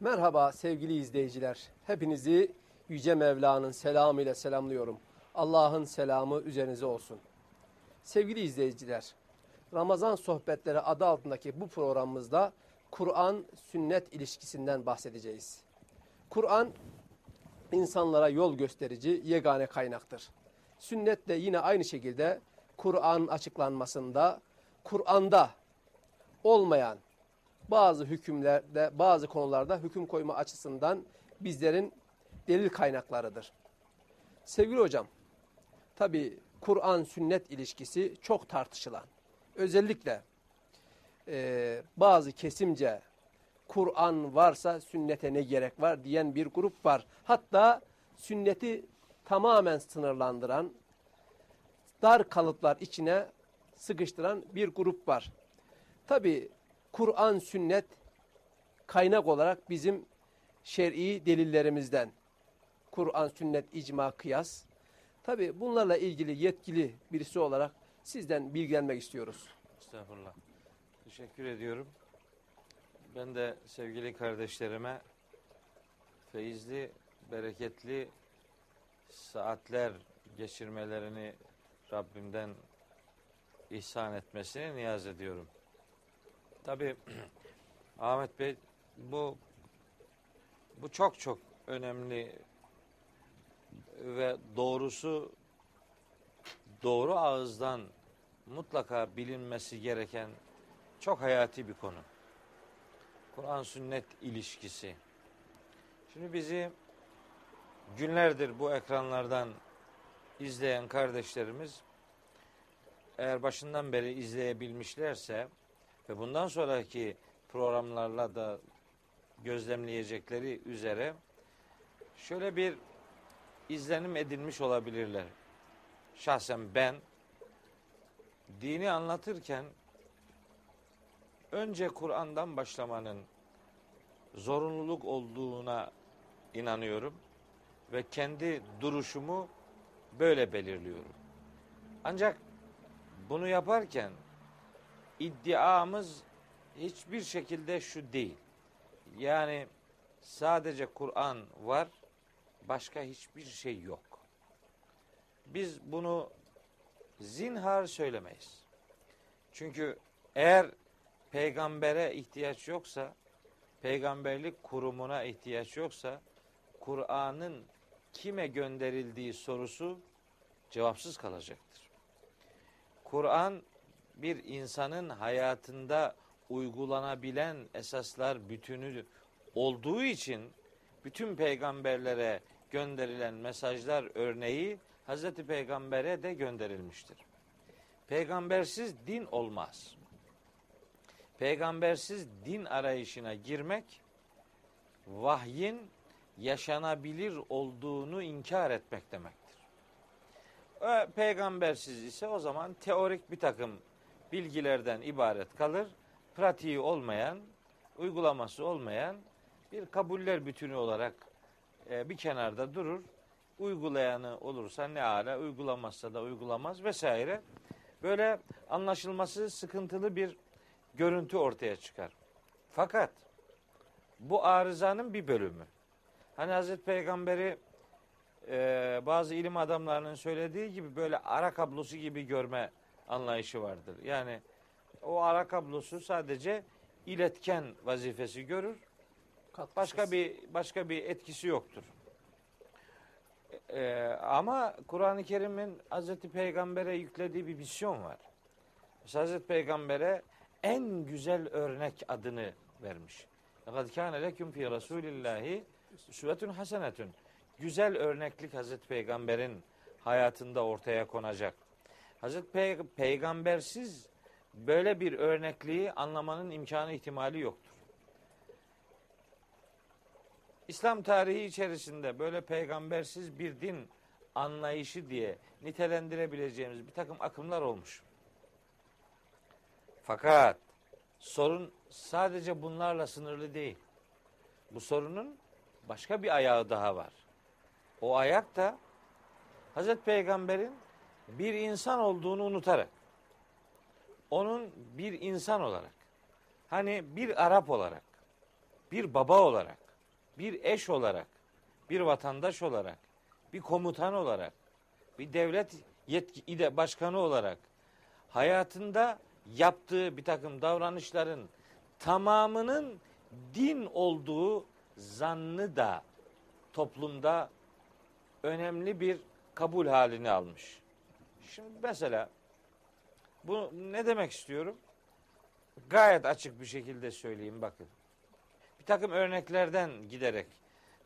Merhaba sevgili izleyiciler. Hepinizi Yüce Mevla'nın selamı ile selamlıyorum. Allah'ın selamı üzerinize olsun. Sevgili izleyiciler, Ramazan Sohbetleri adı altındaki bu programımızda Kur'an sünnet ilişkisinden bahsedeceğiz. Kur'an insanlara yol gösterici yegane kaynaktır. Sünnet de yine aynı şekilde Kur'an açıklanmasında, Kur'an'da olmayan bazı hükümlerde, bazı konularda hüküm koyma açısından bizlerin delil kaynaklarıdır. Sevgili hocam, tabi Kur'an sünnet ilişkisi çok tartışılan. Özellikle e, bazı kesimce Kur'an varsa sünnete ne gerek var diyen bir grup var. Hatta sünneti tamamen sınırlandıran, dar kalıplar içine sıkıştıran bir grup var. Tabi Kur'an, sünnet kaynak olarak bizim şer'i delillerimizden. Kur'an, sünnet, icma, kıyas. Tabi bunlarla ilgili yetkili birisi olarak sizden bilgilenmek istiyoruz. Estağfurullah. Teşekkür ediyorum. Ben de sevgili kardeşlerime feyizli, bereketli saatler geçirmelerini Rabbimden ihsan etmesini niyaz ediyorum. Tabi Ahmet Bey bu bu çok çok önemli ve doğrusu doğru ağızdan mutlaka bilinmesi gereken çok hayati bir konu. Kur'an sünnet ilişkisi. Şimdi bizi günlerdir bu ekranlardan izleyen kardeşlerimiz eğer başından beri izleyebilmişlerse ve bundan sonraki programlarla da gözlemleyecekleri üzere şöyle bir izlenim edinmiş olabilirler. Şahsen ben dini anlatırken önce Kur'an'dan başlamanın zorunluluk olduğuna inanıyorum ve kendi duruşumu böyle belirliyorum. Ancak bunu yaparken iddiamız hiçbir şekilde şu değil. Yani sadece Kur'an var, başka hiçbir şey yok. Biz bunu zinhar söylemeyiz. Çünkü eğer peygambere ihtiyaç yoksa, peygamberlik kurumuna ihtiyaç yoksa, Kur'an'ın kime gönderildiği sorusu cevapsız kalacaktır. Kur'an bir insanın hayatında uygulanabilen esaslar bütünü olduğu için bütün peygamberlere gönderilen mesajlar örneği Hazreti Peygamber'e de gönderilmiştir. Peygambersiz din olmaz. Peygambersiz din arayışına girmek vahyin yaşanabilir olduğunu inkar etmek demektir. Peygambersiz ise o zaman teorik bir takım bilgilerden ibaret kalır. Pratiği olmayan, uygulaması olmayan bir kabuller bütünü olarak e, bir kenarda durur. Uygulayanı olursa ne ala, uygulamazsa da uygulamaz vesaire. Böyle anlaşılması sıkıntılı bir görüntü ortaya çıkar. Fakat bu arızanın bir bölümü. Hani Hazreti Peygamber'i e, bazı ilim adamlarının söylediği gibi böyle ara kablosu gibi görme anlayışı vardır. Yani o ara kablosu sadece iletken vazifesi görür. Başka bir başka bir etkisi yoktur. Ee, ama Kur'an-ı Kerim'in Hazreti Peygamber'e yüklediği bir misyon var. Mesela Hazreti Peygamber'e en güzel örnek adını vermiş. لَقَدْ كَانَ لَكُمْ فِي رَسُولِ اللّٰهِ üsvetun hasenetun. Güzel örneklik Hazreti Peygamber'in hayatında ortaya konacak. Hazreti Pey Peygambersiz böyle bir örnekliği anlamanın imkanı ihtimali yoktur. İslam tarihi içerisinde böyle peygambersiz bir din anlayışı diye nitelendirebileceğimiz bir takım akımlar olmuş. Fakat sorun sadece bunlarla sınırlı değil. Bu sorunun başka bir ayağı daha var. O ayak da Hazreti Peygamber'in bir insan olduğunu unutarak onun bir insan olarak hani bir Arap olarak bir baba olarak bir eş olarak, bir vatandaş olarak, bir komutan olarak, bir devlet yetki başkanı olarak hayatında yaptığı bir takım davranışların tamamının din olduğu zannı da toplumda önemli bir kabul halini almış. Şimdi mesela bu ne demek istiyorum? Gayet açık bir şekilde söyleyeyim bakın. Bir takım örneklerden giderek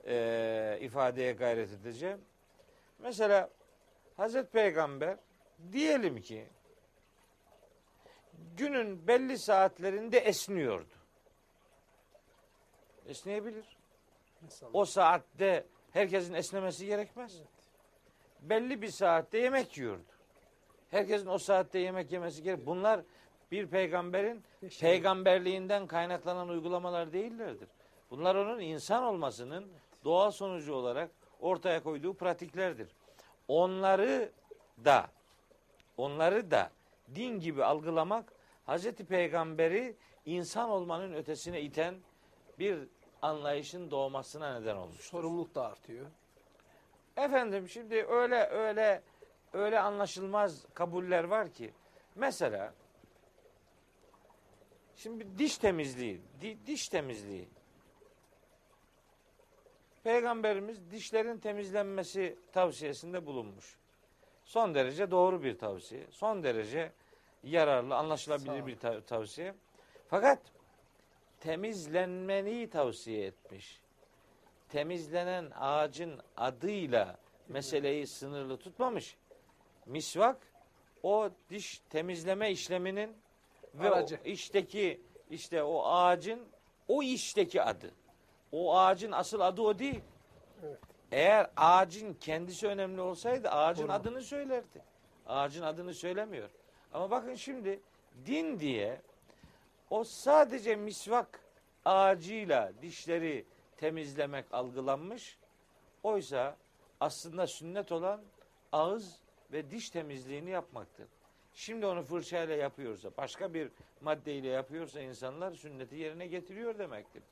e, ifadeye gayret edeceğim. Mesela Hazreti Peygamber diyelim ki günün belli saatlerinde esniyordu. Esneyebilir. İnsan. O saatte herkesin esnemesi gerekmez. Belli bir saatte yemek yiyordu. Herkesin o saatte yemek yemesi gerek. Bunlar bir peygamberin peygamberliğinden kaynaklanan uygulamalar değillerdir. Bunlar onun insan olmasının doğal sonucu olarak ortaya koyduğu pratiklerdir. Onları da onları da din gibi algılamak Hazreti Peygamberi insan olmanın ötesine iten bir anlayışın doğmasına neden olmuş. Sorumluluk da artıyor. Efendim şimdi öyle öyle öyle anlaşılmaz kabuller var ki mesela şimdi diş temizliği di- diş temizliği Peygamberimiz dişlerin temizlenmesi tavsiyesinde bulunmuş. Son derece doğru bir tavsiye. Son derece yararlı, anlaşılabilir bir tav- tavsiye. Fakat temizlenmeni tavsiye etmiş. Temizlenen ağacın adıyla meseleyi sınırlı tutmamış. Misvak o diş temizleme işleminin ve Aracı. o işteki işte o ağacın o işteki adı. O ağacın asıl adı o değil. Evet. Eğer ağacın kendisi önemli olsaydı ağacın Doğru. adını söylerdi. Ağacın adını söylemiyor. Ama bakın şimdi din diye o sadece misvak ağacıyla dişleri temizlemek algılanmış. Oysa aslında sünnet olan ağız ve diş temizliğini yapmaktır. Şimdi onu fırçayla yapıyorsa, başka bir maddeyle yapıyorsa insanlar sünneti yerine getiriyor demektir.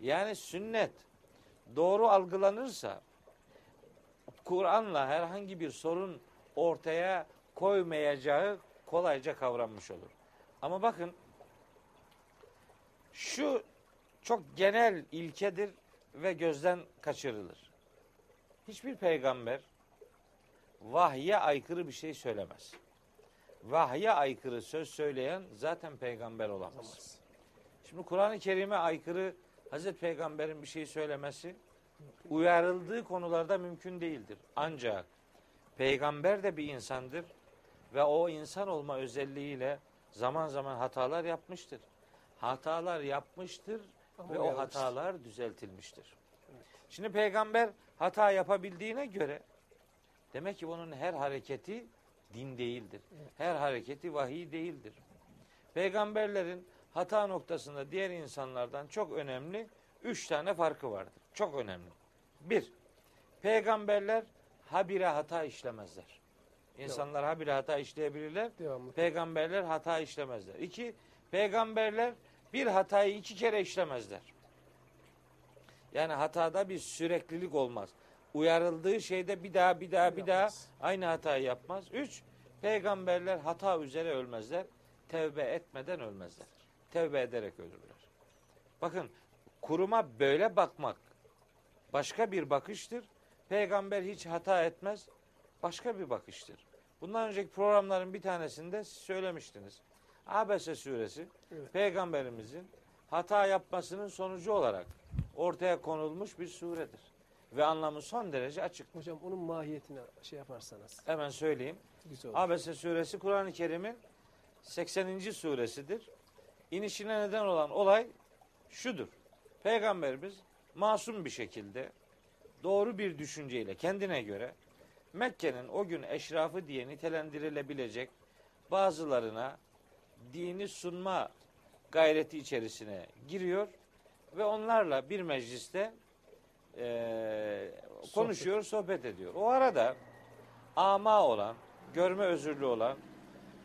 Yani sünnet doğru algılanırsa Kur'an'la herhangi bir sorun ortaya koymayacağı kolayca kavranmış olur. Ama bakın şu çok genel ilkedir ve gözden kaçırılır. Hiçbir peygamber vahye aykırı bir şey söylemez. Vahye aykırı söz söyleyen zaten peygamber olamaz. Olamaz. Şimdi Kur'an-ı Kerim'e aykırı Hazreti Peygamber'in bir şey söylemesi uyarıldığı konularda mümkün değildir. Ancak peygamber de bir insandır ve o insan olma özelliğiyle zaman zaman hatalar yapmıştır. Hatalar yapmıştır Ama ve o hatalar düzeltilmiştir. Şimdi peygamber hata yapabildiğine göre demek ki onun her hareketi din değildir. Her hareketi vahiy değildir. Peygamberlerin hata noktasında diğer insanlardan çok önemli üç tane farkı vardır. Çok önemli. Bir, peygamberler habire hata işlemezler. İnsanlar habire hata işleyebilirler. Devamlı. Peygamberler hata işlemezler. İki, peygamberler bir hatayı iki kere işlemezler. Yani hatada bir süreklilik olmaz. Uyarıldığı şeyde bir daha bir daha bir daha aynı hatayı yapmaz. Üç, peygamberler hata üzere ölmezler. Tevbe etmeden ölmezler. Tevbe ederek ölürler. Bakın kuruma böyle bakmak başka bir bakıştır. Peygamber hiç hata etmez. Başka bir bakıştır. Bundan önceki programların bir tanesinde siz söylemiştiniz. Abese suresi Evet. peygamberimizin hata yapmasının sonucu olarak ortaya konulmuş bir suredir. Ve anlamı son derece açık. Hocam onun mahiyetini şey yaparsanız Hemen söyleyeyim. Abese suresi Kur'an-ı Kerim'in 80. suresidir. İnişine neden olan olay şudur. Peygamberimiz masum bir şekilde doğru bir düşünceyle kendine göre Mekke'nin o gün eşrafı diye nitelendirilebilecek bazılarına dini sunma gayreti içerisine giriyor ve onlarla bir mecliste eee, konuşuyor, sohbet ediyor. O arada ama olan, görme özürlü olan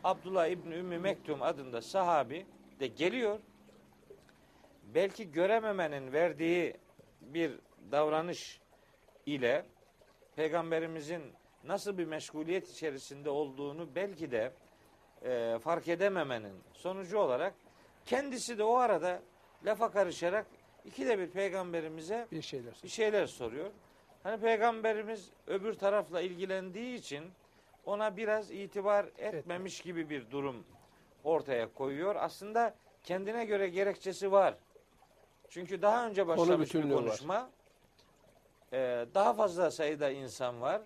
Abdullah İbni Ümmü Mektum adında sahabi de geliyor. Belki görememenin verdiği bir davranış ile peygamberimizin nasıl bir meşguliyet içerisinde olduğunu belki de e, fark edememenin sonucu olarak kendisi de o arada lafa karışarak ikide bir peygamberimize Bir şeyler. bir şeyler soruyor. Hani peygamberimiz öbür tarafla ilgilendiği için ona biraz itibar etmemiş gibi bir durum ortaya koyuyor. Aslında kendine göre gerekçesi var. Çünkü daha önce başlamış bir bütünlüğü var. konuşma. Ee, daha fazla sayıda insan var.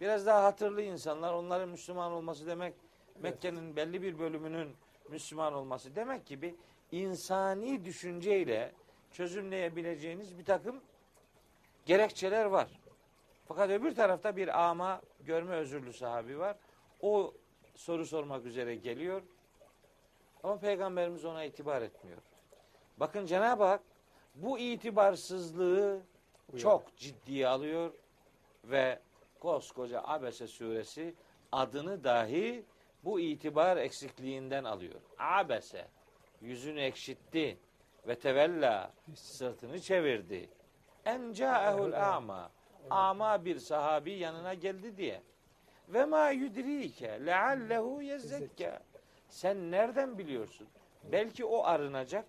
Biraz daha hatırlı insanlar. Onların Müslüman olması demek Mekke'nin belli bir bölümünün Müslüman olması demek gibi insani düşünceyle çözümleyebileceğiniz bir takım gerekçeler var. Fakat öbür tarafta bir ama görme özürlü sahabi var. O soru sormak üzere geliyor. Ama peygamberimiz ona itibar etmiyor. Bakın Cenab-ı Hak bu itibarsızlığı Uyar. çok ciddiye alıyor ve koskoca Abese suresi adını dahi bu itibar eksikliğinden alıyor. Abese yüzünü ekşitti ve tevella sırtını çevirdi. En ca'ehul ama ama bir sahabi yanına geldi diye. Ve ma yudrike leallehu yezzekka. Sen nereden biliyorsun? Belki o arınacak.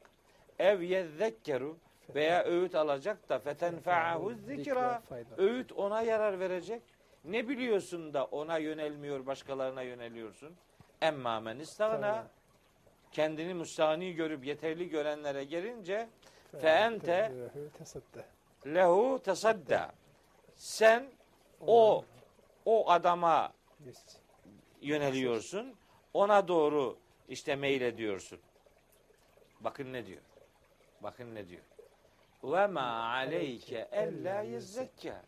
Ev yezzekkeru veya öğüt alacak da fetenfa'ahu zikra. Öğüt ona yarar verecek. Ne biliyorsun da ona yönelmiyor, başkalarına yöneliyorsun? Emma men istagna. Kendini müstahni görüp yeterli görenlere gelince fe ente Tesadde. lehu tasadda. Sen o o adama yöneliyorsun. Ona doğru işte meylediyorsun. Bakın ne diyor. Bakın ne diyor. Ve ma aleyke ella yezzekka.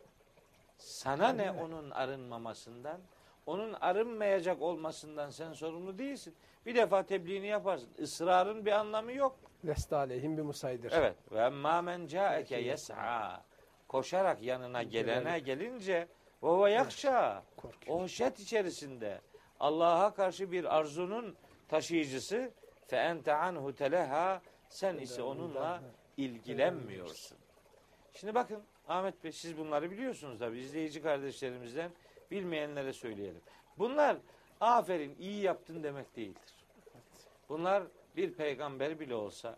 Sana ne onun arınmamasından? Onun arınmayacak olmasından sen sorumlu değilsin. Bir defa tebliğini yaparsın. Israrın bir anlamı yok. Leste aleyhim bir musaydır. Evet. Ve ma men caeke yes'a. Koşarak yanına gelene gelince ve ve yakşa. O şet içerisinde Allah'a karşı bir arzunun taşıyıcısı fe ente anhu teleha sen ise onunla ilgilenmiyorsun. Şimdi bakın Ahmet Bey siz bunları biliyorsunuz tabi izleyici kardeşlerimizden bilmeyenlere söyleyelim. Bunlar aferin iyi yaptın demek değildir. Bunlar bir peygamber bile olsa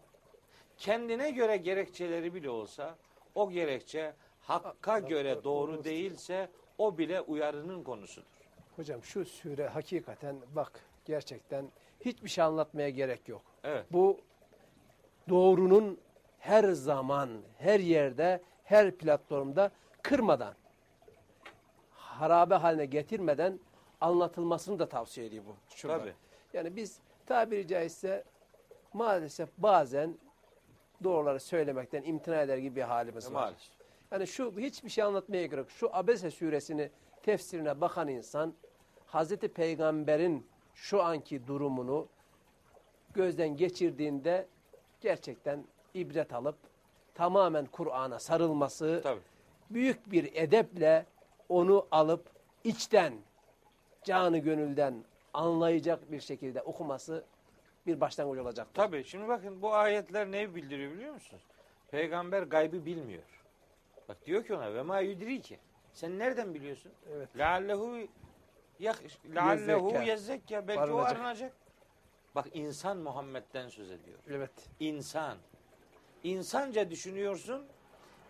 kendine göre gerekçeleri bile olsa o gerekçe hakka göre doğru değilse o bile uyarının konusudur. Hocam şu sure hakikaten bak gerçekten hiçbir şey anlatmaya gerek yok. Evet. Bu doğrunun her zaman, her yerde, her platformda kırmadan, harabe haline getirmeden anlatılmasını da tavsiye ediyor bu. Şurada. Tabii. Yani biz tabiri caizse maalesef bazen doğruları söylemekten imtina eder gibi bir halimiz E, var. maalesef. Yani şu hiçbir şey anlatmaya gerek. Şu Abese suresini tefsirine bakan insan Hazreti Peygamber'in şu anki durumunu gözden geçirdiğinde gerçekten ibret alıp tamamen Kur'an'a sarılması, Tabii. büyük bir edeple onu alıp içten, canı gönülden anlayacak bir şekilde okuması bir başlangıç olacaktır. Tabii. Şimdi bakın bu ayetler ne bildiriyor biliyor musunuz? Peygamber gaybı bilmiyor. Bak diyor ki ona ve ma yudriki. Sen nereden biliyorsun? Evet. Leallehu leallehu yezzekka belki o Arınacak. arınacak. Bak insan Muhammed'den söz ediyor. Evet. İnsan. İnsanca düşünüyorsun.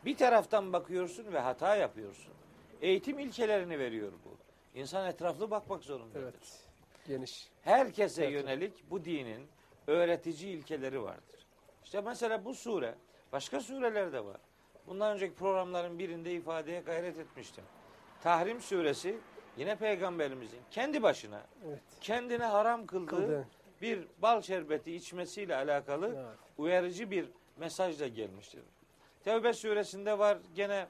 Bir taraftan bakıyorsun ve hata yapıyorsun. Eğitim ilkelerini veriyor bu. İnsan etraflı bakmak zorundadır. Evet. Geniş. Herkese Evet. yönelik bu dinin öğretici ilkeleri vardır. İşte mesela bu sure, başka sureler de var. Bundan önceki programların birinde ifadeye gayret etmiştim. Tahrim suresi yine peygamberimizin kendi başına Evet. kendine haram kıldığı Kıldı. bir bal şerbeti içmesiyle alakalı Evet. uyarıcı bir mesajla gelmiştir. Tevbe suresinde var gene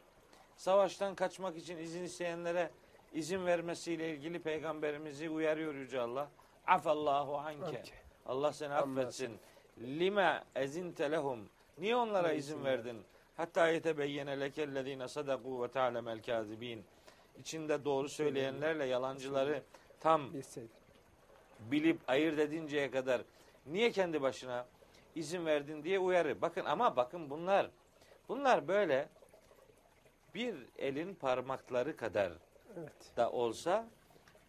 savaştan kaçmak için izin isteyenlere izin vermesiyle ilgili peygamberimizi uyarıyor Yüce Allah. Afallahu anke. Allah seni affetsin. Lima ezinte lehum. Niye onlara izin verdin? Hatta yetebeyyene lekellezine sadaku ve ta'lemel kazibin. İçinde doğru söyleyenlerle yalancıları tam bilip ayırt edinceye kadar niye kendi başına izin verdin diye uyarı. Bakın ama bakın bunlar bunlar böyle bir elin parmakları kadar Evet. da olsa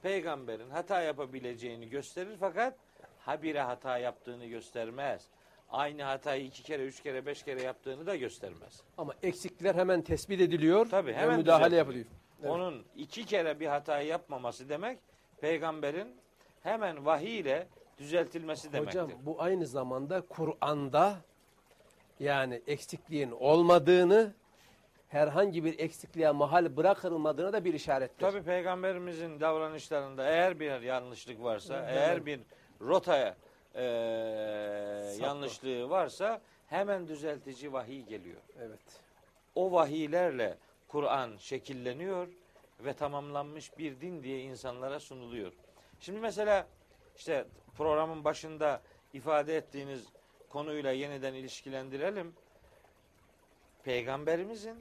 peygamberin hata yapabileceğini gösterir fakat habire hata yaptığını göstermez. Aynı hatayı iki kere, üç kere, beş kere yaptığını da göstermez. Ama eksikler hemen tespit ediliyor Tabii, ve hemen müdahale düzeltiliyor. yapılıyor. Evet. Onun iki kere bir hatayı yapmaması demek peygamberin hemen vahiy ile düzeltilmesi demektir. Hocam bu aynı zamanda Kur'an'da yani eksikliğin olmadığını herhangi bir eksikliğe mahal bırakılmadığına da bir işarettir. Tabi peygamberimizin davranışlarında eğer bir yanlışlık varsa, Evet. eğer bir rotaya e, yanlışlığı varsa hemen düzeltici vahiy geliyor. Evet. O vahiylerle Kur'an şekilleniyor ve tamamlanmış bir din diye insanlara sunuluyor. Şimdi mesela işte programın başında ifade ettiğiniz konuyla yeniden ilişkilendirelim. Peygamberimizin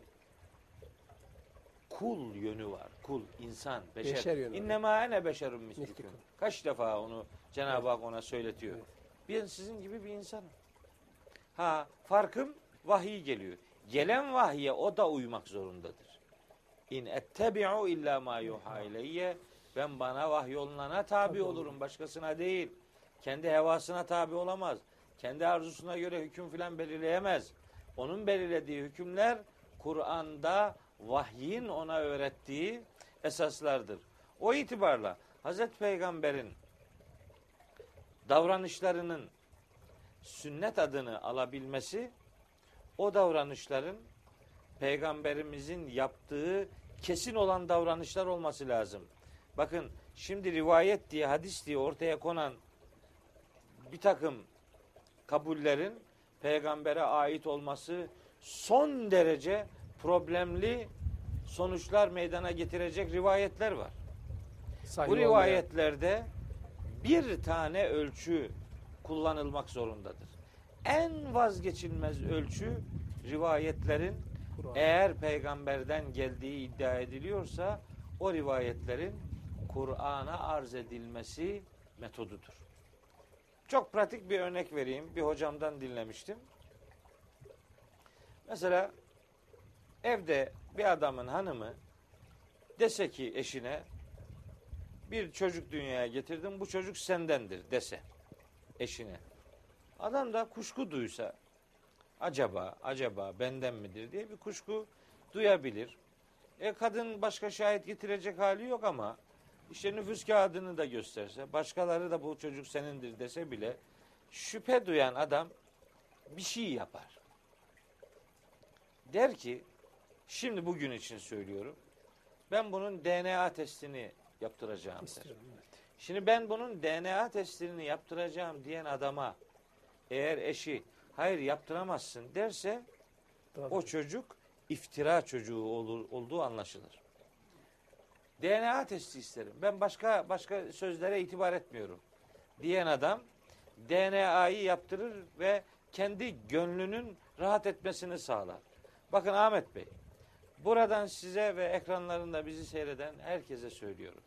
kul yönü var. Kul, insan, beşer. Beşer yönü. İnnemâ ene beşerun mislikum. Kaç defa onu Cenab-ı Hak ona söyletiyor. Evet. Ben sizin gibi bir insanım. Ha farkım vahiy geliyor. Gelen vahye o da uymak zorundadır. İn ettebi'u illa ma yuha ileyye. Ben bana vahyolunana tabi olurum. Başkasına değil. Kendi hevasına tabi olamaz. Kendi arzusuna göre hüküm filan belirleyemez. Onun belirlediği hükümler Kur'an'da vahyin ona öğrettiği esaslardır. O itibarla Hazreti Peygamber'in davranışlarının sünnet adını alabilmesi o davranışların peygamberimizin yaptığı kesin olan davranışlar olması lazım. Bakın şimdi rivayet diye hadis diye ortaya konan bir takım kabullerin peygambere ait olması son derece problemli sonuçlar meydana getirecek rivayetler var. Sahih Bu olmayan- rivayetlerde bir tane ölçü kullanılmak zorundadır. En vazgeçilmez ölçü rivayetlerin eğer peygamberden geldiği iddia ediliyorsa o rivayetlerin Kur'an'a arz edilmesi metodudur. Çok pratik bir örnek vereyim. Bir hocamdan dinlemiştim. Mesela evde bir adamın hanımı dese ki eşine bir çocuk dünyaya getirdim bu çocuk sendendir dese eşine. Adam da kuşku duysa acaba acaba benden midir diye bir kuşku duyabilir. E kadın başka şahit getirecek hali yok ama işte nüfus kağıdını da gösterse başkaları da bu çocuk senindir dese bile şüphe duyan adam bir şey yapar. Der ki şimdi bugün için söylüyorum ben bunun DNA testini yaptıracağım. İstiyorum, evet. Şimdi ben bunun DNA testini yaptıracağım diyen adama eğer eşi hayır yaptıramazsın derse Tabii. o çocuk iftira çocuğu olur, olduğu anlaşılır. DNA testi isterim. Ben başka başka sözlere itibar etmiyorum. Diyen adam DNA'yı yaptırır ve kendi gönlünün rahat etmesini sağlar. Bakın Ahmet Bey, buradan size ve ekranlarında bizi seyreden herkese söylüyorum.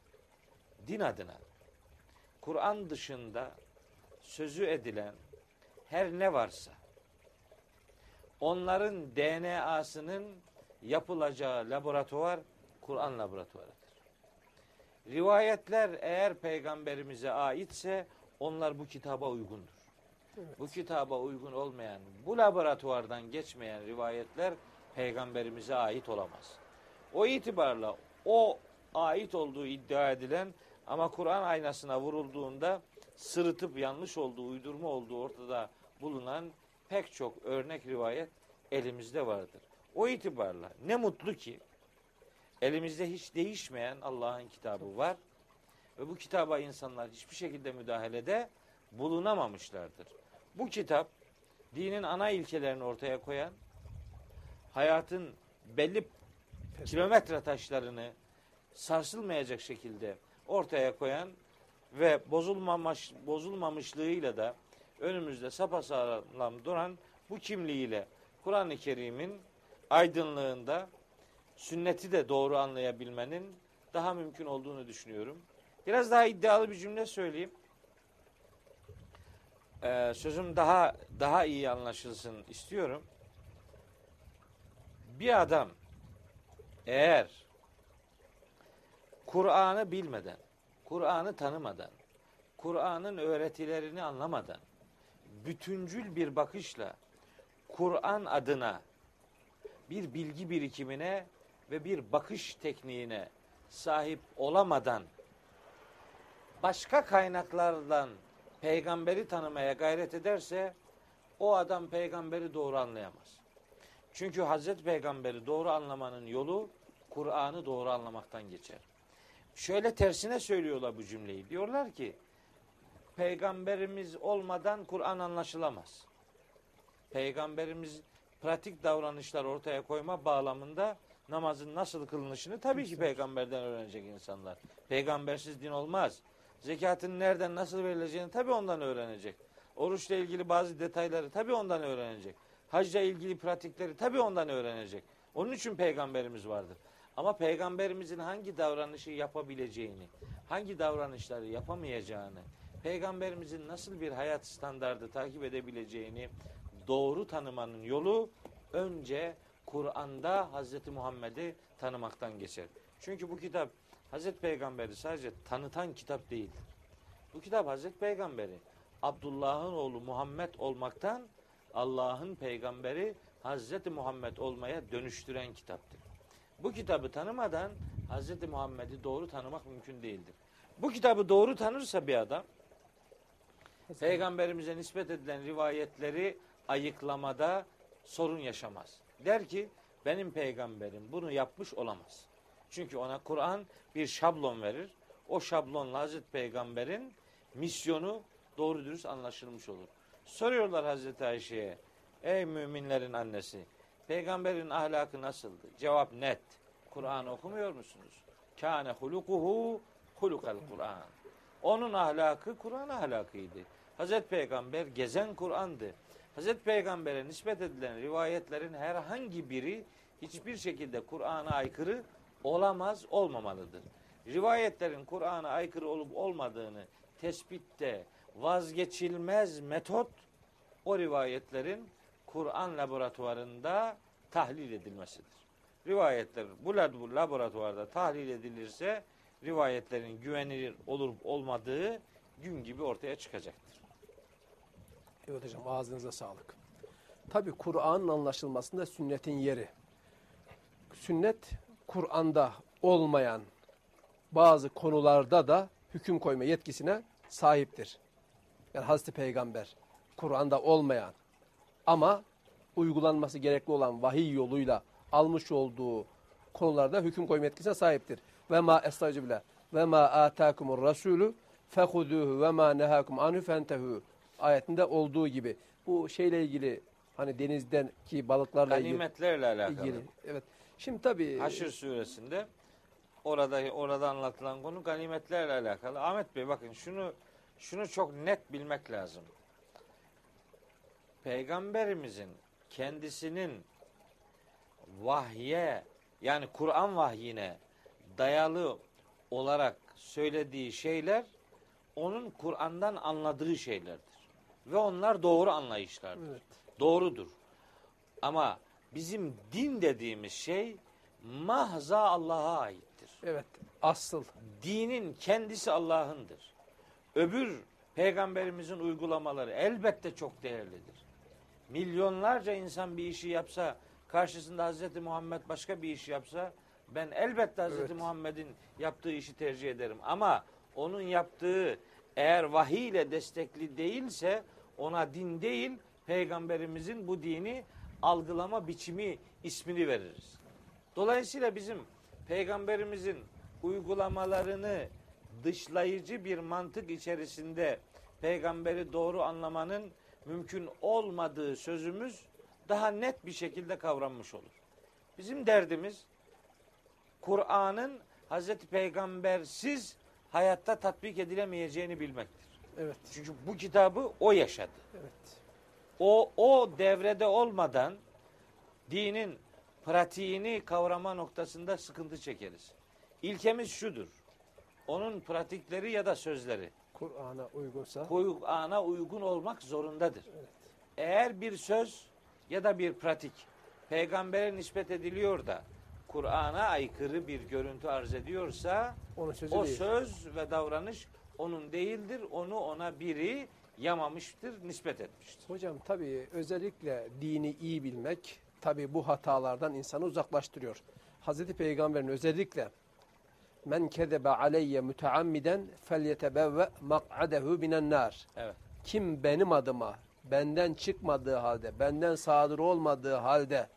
Din adına Kur'an dışında sözü edilen her ne varsa onların DNA'sının yapılacağı laboratuvar Kur'an laboratuvarıdır. Rivayetler eğer peygamberimize aitse onlar bu kitaba uygundur. Bu kitaba uygun olmayan, bu laboratuvardan geçmeyen rivayetler peygamberimize ait olamaz. O itibarla o ait olduğu iddia edilen ama Kur'an aynasına vurulduğunda sırıtıp yanlış olduğu, uydurma olduğu ortada bulunan pek çok örnek rivayet elimizde vardır. O itibarla ne mutlu ki elimizde hiç değişmeyen Allah'ın kitabı var ve bu kitaba insanlar hiçbir şekilde müdahalede bulunamamışlardır. Bu kitap dinin ana ilkelerini ortaya koyan, hayatın belli kilometre taşlarını sarsılmayacak şekilde ortaya koyan ve bozulmamış bozulmamışlığıyla da önümüzde sapasağlam duran bu kimliğiyle Kur'an-ı Kerim'in aydınlığında sünneti de doğru anlayabilmenin daha mümkün olduğunu düşünüyorum. Biraz daha iddialı bir cümle söyleyeyim. Ee, sözüm daha daha iyi anlaşılsın istiyorum. Bir adam eğer Kur'an'ı bilmeden, Kur'an'ı tanımadan, Kur'an'ın öğretilerini anlamadan, bütüncül bir bakışla Kur'an adına bir bilgi birikimine ve bir bakış tekniğine sahip olamadan başka kaynaklardan peygamberi tanımaya gayret ederse o adam peygamberi doğru anlayamaz. Çünkü Hazreti Peygamberi doğru anlamanın yolu Kur'an'ı doğru anlamaktan geçer. Şöyle tersine söylüyorlar bu cümleyi. Diyorlar ki peygamberimiz olmadan Kur'an anlaşılamaz. Peygamberimiz pratik davranışlar ortaya koyma bağlamında namazın nasıl kılınışını tabii ki peygamberden öğrenecek insanlar. Peygambersiz din olmaz. Zekatın nereden nasıl verileceğini tabii ondan öğrenecek. Oruçla ilgili bazı detayları tabii ondan öğrenecek. Hacla ilgili pratikleri tabii ondan öğrenecek. Onun için peygamberimiz vardır. Ama peygamberimizin hangi davranışı yapabileceğini, hangi davranışları yapamayacağını, peygamberimizin nasıl bir hayat standardı takip edebileceğini doğru tanımanın yolu önce Kur'an'da Hz. Muhammed'i tanımaktan geçer. Çünkü bu kitap Hz. Peygamber'i sadece tanıtan kitap değildir. Bu kitap Hz. Peygamber'i Abdullah'ın oğlu Muhammed olmaktan Allah'ın peygamberi Hz. Muhammed olmaya dönüştüren kitaptır. Bu kitabı tanımadan Hz. Muhammed'i doğru tanımak mümkün değildir. Bu kitabı doğru tanırsa bir adam peygamberimize nispet edilen rivayetleri ayıklamada sorun yaşamaz. Der ki benim peygamberim bunu yapmış olamaz. Çünkü ona Kur'an bir şablon verir. O şablonla Hazreti Peygamber'in misyonu doğru dürüst anlaşılmış olur. Soruyorlar Hazreti Ayşe'ye. Ey müminlerin annesi. Peygamberin ahlakı nasıldı? Cevap net. Kur'an okumuyor musunuz? Kâne hulukuhu hulukal Kur'an. Onun ahlakı Kur'an ahlakıydı. Hazreti Peygamber gezen Kur'an'dı. Hazreti Peygamber'e nispet edilen rivayetlerin herhangi biri hiçbir şekilde Kur'an'a aykırı olamaz, olmamalıdır. Rivayetlerin Kur'an'a aykırı olup olmadığını tespitte vazgeçilmez metot o rivayetlerin Kur'an laboratuvarında tahlil edilmesidir. Rivayetler bu laboratuvarda tahlil edilirse rivayetlerin güvenilir olup olmadığı gün gibi ortaya çıkacaktır. Evet hocam ağzınıza sağlık. Tabi Kur'an'ın anlaşılmasında sünnetin yeri. Sünnet Kur'an'da olmayan bazı konularda da hüküm koyma yetkisine sahiptir. Yani Hazreti Peygamber Kur'an'da olmayan ama uygulanması gerekli olan vahiy yoluyla almış olduğu konularda hüküm koyma yetkisine sahiptir. Ve ma estağfirullah ve ma atakumur rasulü fehuduhu ve ma nehakum anhu fentehu ayetinde olduğu gibi. Bu şeyle ilgili hani denizden ki balıklarla ilgili. Ganimetlerle alakalı. ilgili. Evet. Şimdi tabii Haşr suresinde orada orada anlatılan konu ganimetlerle alakalı. Ahmet Bey bakın şunu şunu çok net bilmek lazım. Peygamberimizin kendisinin vahye yani Kur'an vahyine dayalı olarak söylediği şeyler onun Kur'an'dan anladığı şeylerdir. Ve onlar doğru anlayışlardır. Evet. Doğrudur. Ama bizim din dediğimiz şey mahza Allah'a aittir. Evet. Asıl. Dinin kendisi Allah'ındır. Öbür peygamberimizin uygulamaları elbette çok değerlidir. Milyonlarca insan bir işi yapsa, karşısında Hazreti Muhammed başka bir iş yapsa, ben elbette Hazreti Evet. Muhammed'in yaptığı işi tercih ederim. Ama onun yaptığı eğer vahiy ile destekli değilse ona din değil, peygamberimizin bu dini algılama biçimi ismini veririz. Dolayısıyla bizim peygamberimizin uygulamalarını dışlayıcı bir mantık içerisinde peygamberi doğru anlamanın mümkün olmadığı sözümüz daha net bir şekilde kavranmış olur. Bizim derdimiz Kur'an'ın Hazreti Peygambersiz hayatta tatbik edilemeyeceğini bilmektir. Evet. Çünkü bu kitabı o yaşadı. Evet. O o devrede olmadan dinin pratiğini kavrama noktasında sıkıntı çekeriz. İlkemiz şudur. Onun pratikleri ya da sözleri Kur'an'a uygunsa. Kur'an'a uygun olmak zorundadır. Evet. Eğer bir söz ya da bir pratik peygambere nispet ediliyor da Kur'an'a aykırı bir görüntü arz ediyorsa Onun sözü o değil. söz ve davranış onun değildir. Onu ona biri yamamıştır, nispet etmiştir. Hocam tabii özellikle dini iyi bilmek tabii bu hatalardan insanı uzaklaştırıyor. Hazreti Peygamber'in özellikle men kezebe aleyye müteammiden felyetebevve mak'adehu binen nar. Evet. Kim benim adıma benden çıkmadığı halde, benden sadır olmadığı halde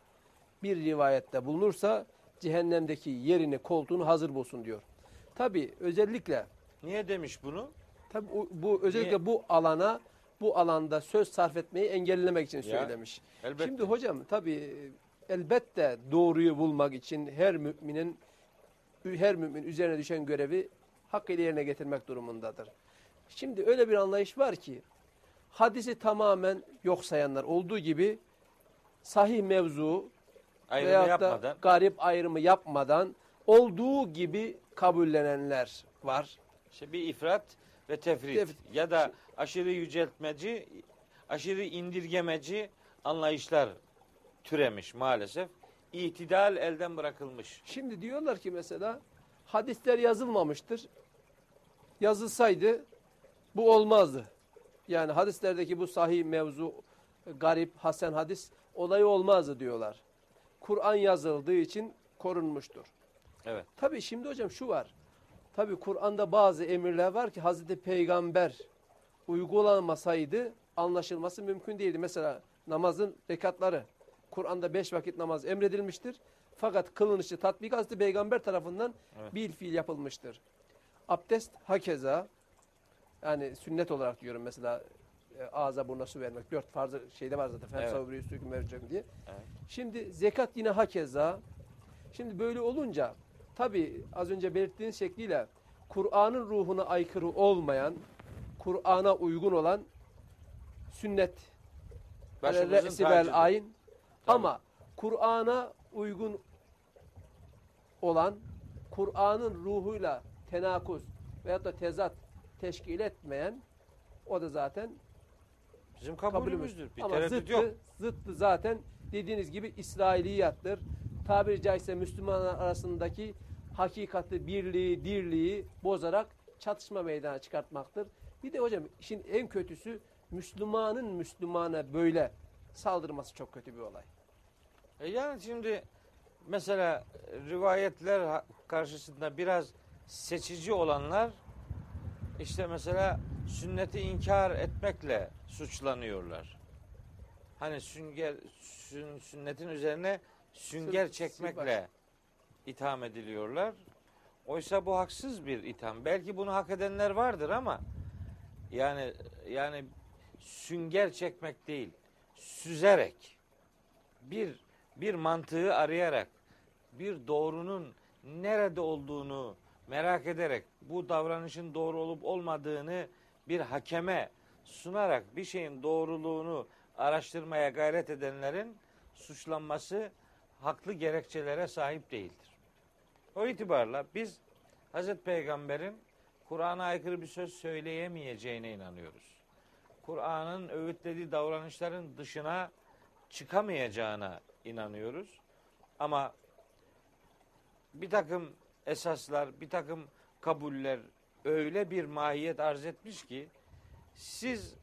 bir rivayette bulunursa cehennemdeki yerini, koltuğunu hazır bulsun diyor. Tabii özellikle Niye demiş bunu? Tabii o- bu özellikle Niye? bu alana bu alanda söz sarf etmeyi engellemek için Ya, söylemiş. elbette. Şimdi hocam tabii elbette doğruyu bulmak için her müminin her mümin üzerine düşen görevi hakkıyla yerine getirmek durumundadır. Şimdi öyle bir anlayış var ki hadisi tamamen yok sayanlar olduğu gibi sahih mevzu Ayrımı veyahut da yapmadan. garip ayrımı yapmadan olduğu gibi kabullenenler var. İşte bir ifrat ve tefrit Tefrit. ya da aşırı yüceltmeci, aşırı indirgemeci anlayışlar türemiş maalesef. İtidal elden bırakılmış. Şimdi diyorlar ki mesela hadisler yazılmamıştır. Yazılsaydı bu olmazdı. Yani hadislerdeki bu sahih mevzu, garip, hasen hadis olayı olmazdı diyorlar. Kur'an yazıldığı için korunmuştur. Evet. Tabii şimdi hocam şu var. Tabii Kur'an'da bazı emirler var ki Hazreti Peygamber uygulanmasaydı anlaşılması mümkün değildi. Mesela namazın rekatları. Kur'an'da beş vakit namaz emredilmiştir. Fakat kılınışı tatbik Hazreti Peygamber tarafından Evet. bir fiil yapılmıştır. Abdest hakeza yani sünnet olarak diyorum mesela e, ağza burnuna su vermek. Dört farzı şeyde var zaten. Evet. Vereceğim diye. Evet. Şimdi zekat yine hakeza. Şimdi böyle olunca tabi az önce belirttiğiniz şekliyle Kur'an'ın ruhuna aykırı olmayan, Kur'an'a uygun olan sünnet, Başımızın re'si ama Kur'an'a uygun olan, Kur'an'ın ruhuyla tenakuz veyahut da tezat teşkil etmeyen o da zaten Bizim kabulümüz. kabulümüzdür. Bir Ama zıttı, yok. zıttı zaten dediğiniz gibi İsrailiyattır. Tabiri caizse Müslümanlar arasındaki hakikati, birliği, dirliği bozarak çatışma meydana çıkartmaktır. Bir de hocam işin en kötüsü Müslümanın Müslümana böyle saldırması çok kötü bir olay. E yani şimdi mesela rivayetler karşısında biraz seçici olanlar işte mesela sünneti inkar etmekle suçlanıyorlar. Hani sünger sün- sünnetin üzerine sünger çekmekle itham ediliyorlar. Oysa bu haksız bir itham. Belki bunu hak edenler vardır ama yani yani sünger çekmek değil, süzerek bir bir mantığı arayarak bir doğrunun nerede olduğunu merak ederek bu davranışın doğru olup olmadığını bir hakeme sunarak bir şeyin doğruluğunu araştırmaya gayret edenlerin suçlanması haklı gerekçelere sahip değildir. O itibarla biz Hazreti Peygamber'in Kur'an'a aykırı bir söz söyleyemeyeceğine inanıyoruz. Kur'an'ın öğütlediği davranışların dışına çıkamayacağına inanıyoruz. Ama bir takım esaslar, bir takım kabuller öyle bir mahiyet arz etmiş ki siz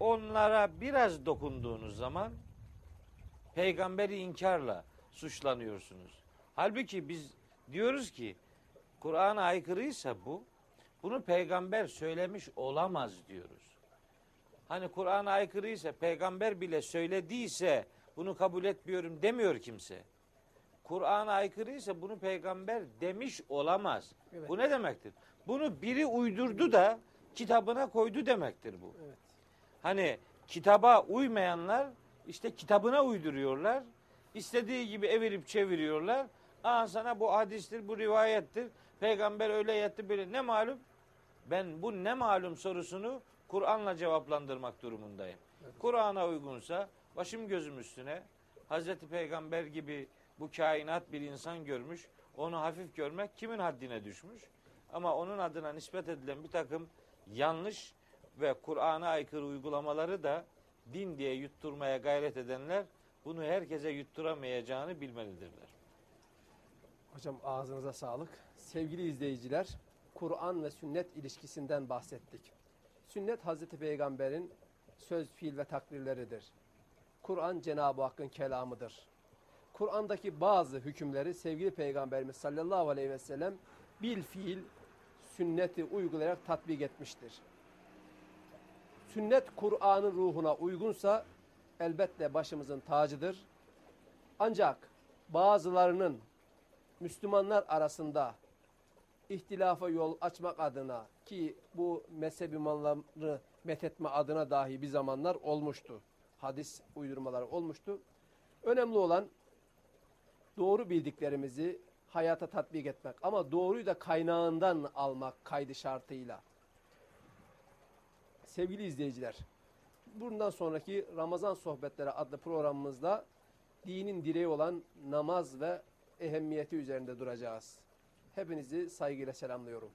onlara biraz dokunduğunuz zaman peygamberi inkarla suçlanıyorsunuz. Halbuki biz diyoruz ki Kur'an'a aykırıysa bu, bunu peygamber söylemiş olamaz diyoruz. Hani Kur'an'a aykırıysa peygamber bile söylediyse bunu kabul etmiyorum demiyor kimse. Kur'an'a aykırıysa bunu peygamber demiş olamaz. Evet. Bu ne demektir? Bunu biri uydurdu da kitabına koydu demektir bu. Evet. Hani kitaba uymayanlar işte kitabına uyduruyorlar. İstediği gibi evirip çeviriyorlar. Aa sana bu hadistir, bu rivayettir. Peygamber öyle yetti böyle. Ne malum? Ben bu ne malum sorusunu Kur'an'la cevaplandırmak durumundayım. Kur'an'a uygunsa başım gözüm üstüne Hazreti Peygamber gibi bu kainat bir insan görmüş. Onu hafif görmek kimin haddine düşmüş? Ama onun adına nispet edilen bir takım yanlış ve Kur'an'a aykırı uygulamaları da din diye yutturmaya gayret edenler bunu herkese yutturamayacağını bilmelidirler. Hocam ağzınıza sağlık. Sevgili izleyiciler, Kur'an ve sünnet ilişkisinden bahsettik. Sünnet Hazreti Peygamber'in söz, fiil ve takdirleridir. Kur'an Cenab-ı Hakk'ın kelamıdır. Kur'an'daki bazı hükümleri sevgili Peygamberimiz sallallahu aleyhi ve sellem bil fiil sünneti uygulayarak tatbik etmiştir. Sünnet Kur'an'ın ruhuna uygunsa elbette başımızın tacıdır. Ancak bazılarının Müslümanlar arasında ihtilafa yol açmak adına ki bu mezhep imamlarını methetme adına dahi bir zamanlar olmuştu. Hadis uydurmaları olmuştu. Önemli olan doğru bildiklerimizi hayata tatbik etmek ama doğruyu da kaynağından almak kaydı şartıyla. Sevgili izleyiciler, bundan sonraki Ramazan Sohbetleri adlı programımızda dinin direği olan namaz ve ehemmiyeti üzerinde duracağız. Hepinizi saygıyla selamlıyorum.